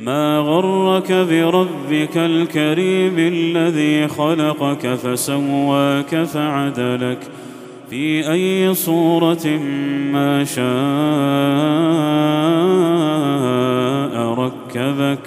ما غرك بربك الكريم الذي خلقك فسواك فعدلك في أي صورة ما شاء ركبك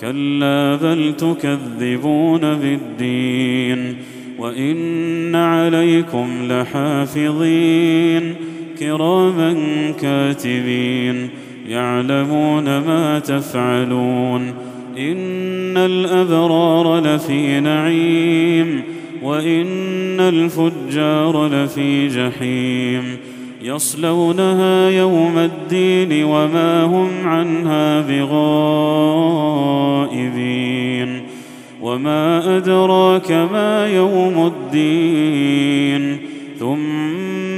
كلا بل تكذبون بالدين وإن عليكم لحافظين كراما كاتبين يعلمون ما تفعلون إن الأبرار لفي نعيم وإن الفجار لفي جحيم يصلونها يوم الدين وما هم عنها بغائبين وما أدراك ما يوم الدين ثم